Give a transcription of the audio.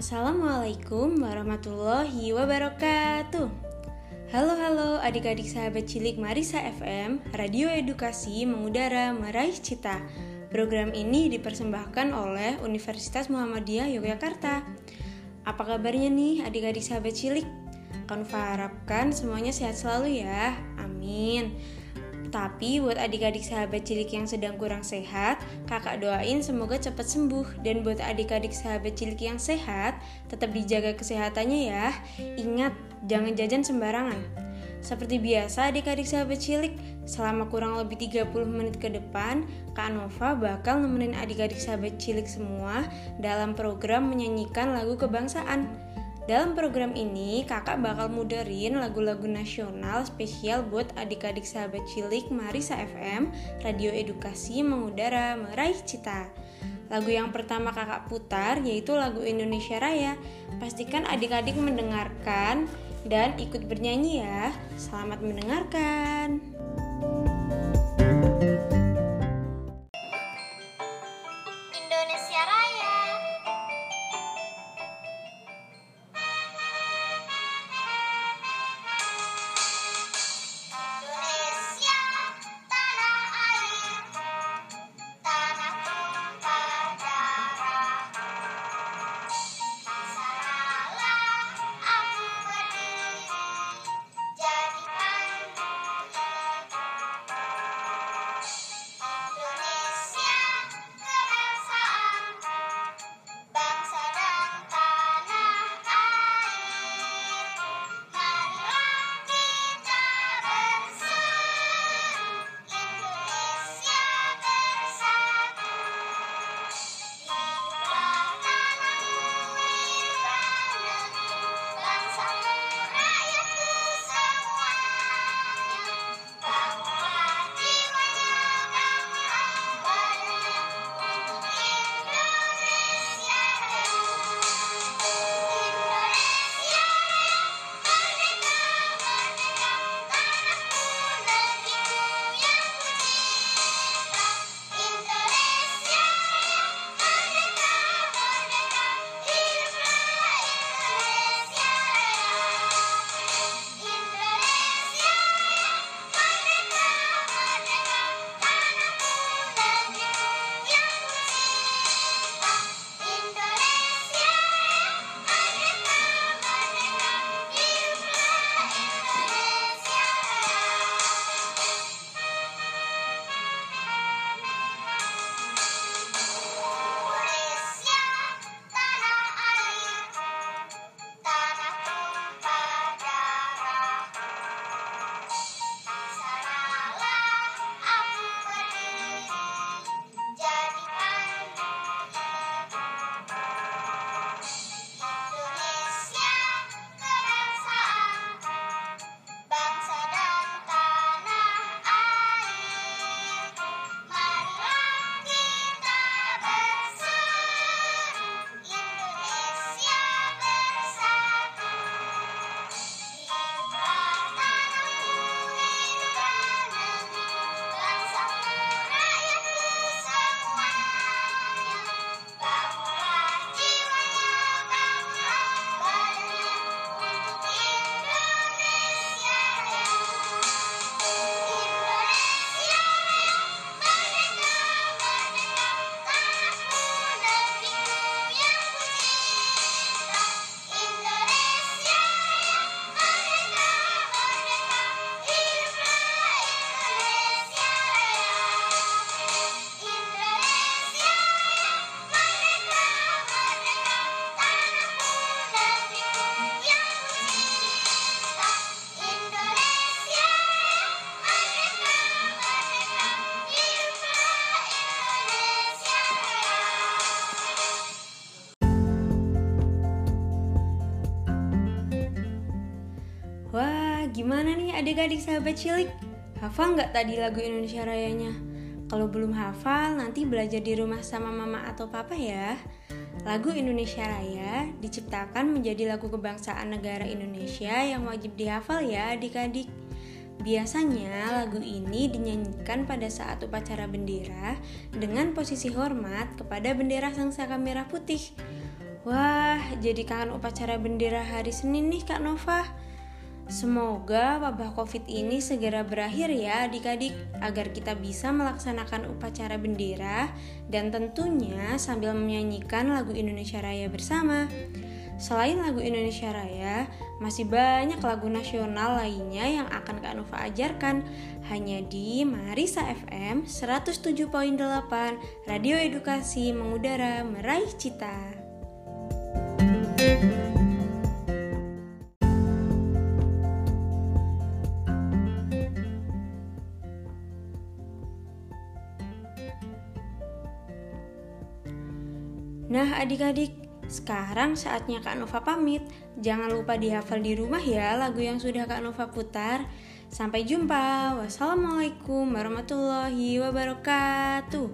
Assalamualaikum warahmatullahi wabarakatuh. Halo halo adik-adik sahabat cilik Marisa FM Radio Edukasi Mengudara Meraih Cita. Program ini dipersembahkan oleh Universitas Muhammadiyah Yogyakarta. Apa kabarnya nih adik-adik sahabat cilik? Kanva harapkan semuanya sehat selalu ya. Amin tapi buat adik-adik sahabat cilik yang sedang kurang sehat, kakak doain semoga cepat sembuh. Dan buat adik-adik sahabat cilik yang sehat, tetap dijaga kesehatannya ya. Ingat, jangan jajan sembarangan. Seperti biasa adik-adik sahabat cilik, selama kurang lebih 30 menit ke depan, Kak Nova bakal nemenin adik-adik sahabat cilik semua dalam program menyanyikan lagu kebangsaan. Dalam program ini, kakak bakal muderin lagu-lagu nasional spesial buat adik-adik sahabat cilik Marisa FM, Radio Edukasi Mengudara Meraih Cita. Lagu yang pertama kakak putar yaitu lagu Indonesia Raya. Pastikan adik-adik mendengarkan dan ikut bernyanyi ya. Selamat mendengarkan. Gimana nih adik-adik sahabat cilik? Hafal nggak tadi lagu Indonesia Rayanya? Kalau belum hafal, nanti belajar di rumah sama mama atau papa ya. Lagu Indonesia Raya diciptakan menjadi lagu kebangsaan negara Indonesia yang wajib dihafal ya adik-adik. Biasanya lagu ini dinyanyikan pada saat upacara bendera dengan posisi hormat kepada bendera sang saka merah putih. Wah, jadi kangen upacara bendera hari Senin nih Kak Nova. Semoga wabah COVID ini segera berakhir ya adik-adik agar kita bisa melaksanakan upacara bendera dan tentunya sambil menyanyikan lagu Indonesia Raya bersama. Selain lagu Indonesia Raya, masih banyak lagu nasional lainnya yang akan Kak Nova ajarkan hanya di Marisa FM 107.8 Radio Edukasi Mengudara Meraih Cita. Nah, adik-adik, sekarang saatnya Kak Nova pamit. Jangan lupa dihafal di rumah ya lagu yang sudah Kak Nova putar. Sampai jumpa. Wassalamualaikum warahmatullahi wabarakatuh.